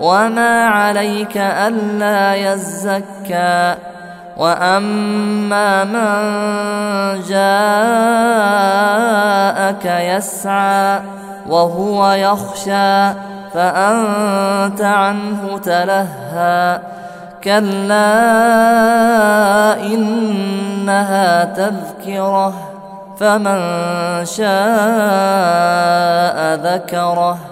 وما عليك ألا يزكى وأما من جاءك يسعى وهو يخشى فأنت عنه تلهى كلا إنها تذكرة فمن شاء ذكره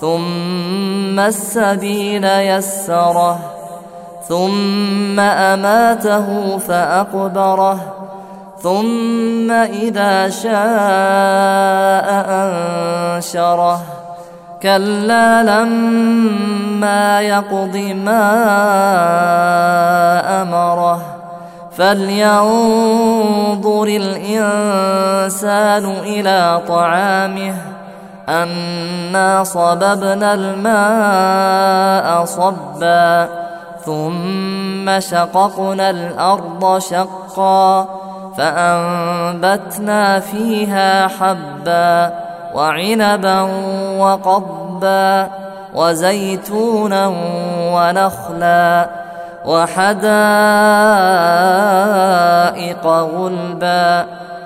ثم السبيل يسره ثم أماته فأقبره ثم إذا شاء أنشره. كلا لما يقض ما أمره. فلينظر الإنسان إلى طعامه. أنا صببنا الماء صبا ثم شققنا الأرض شقا فأنبتنا فيها حبا وعنبا وقضبا وزيتونا ونخلا وحدائق غلبا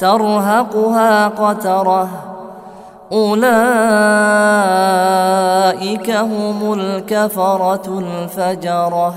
ترهقها قترة. أولئك هم الكفرة الفجرة.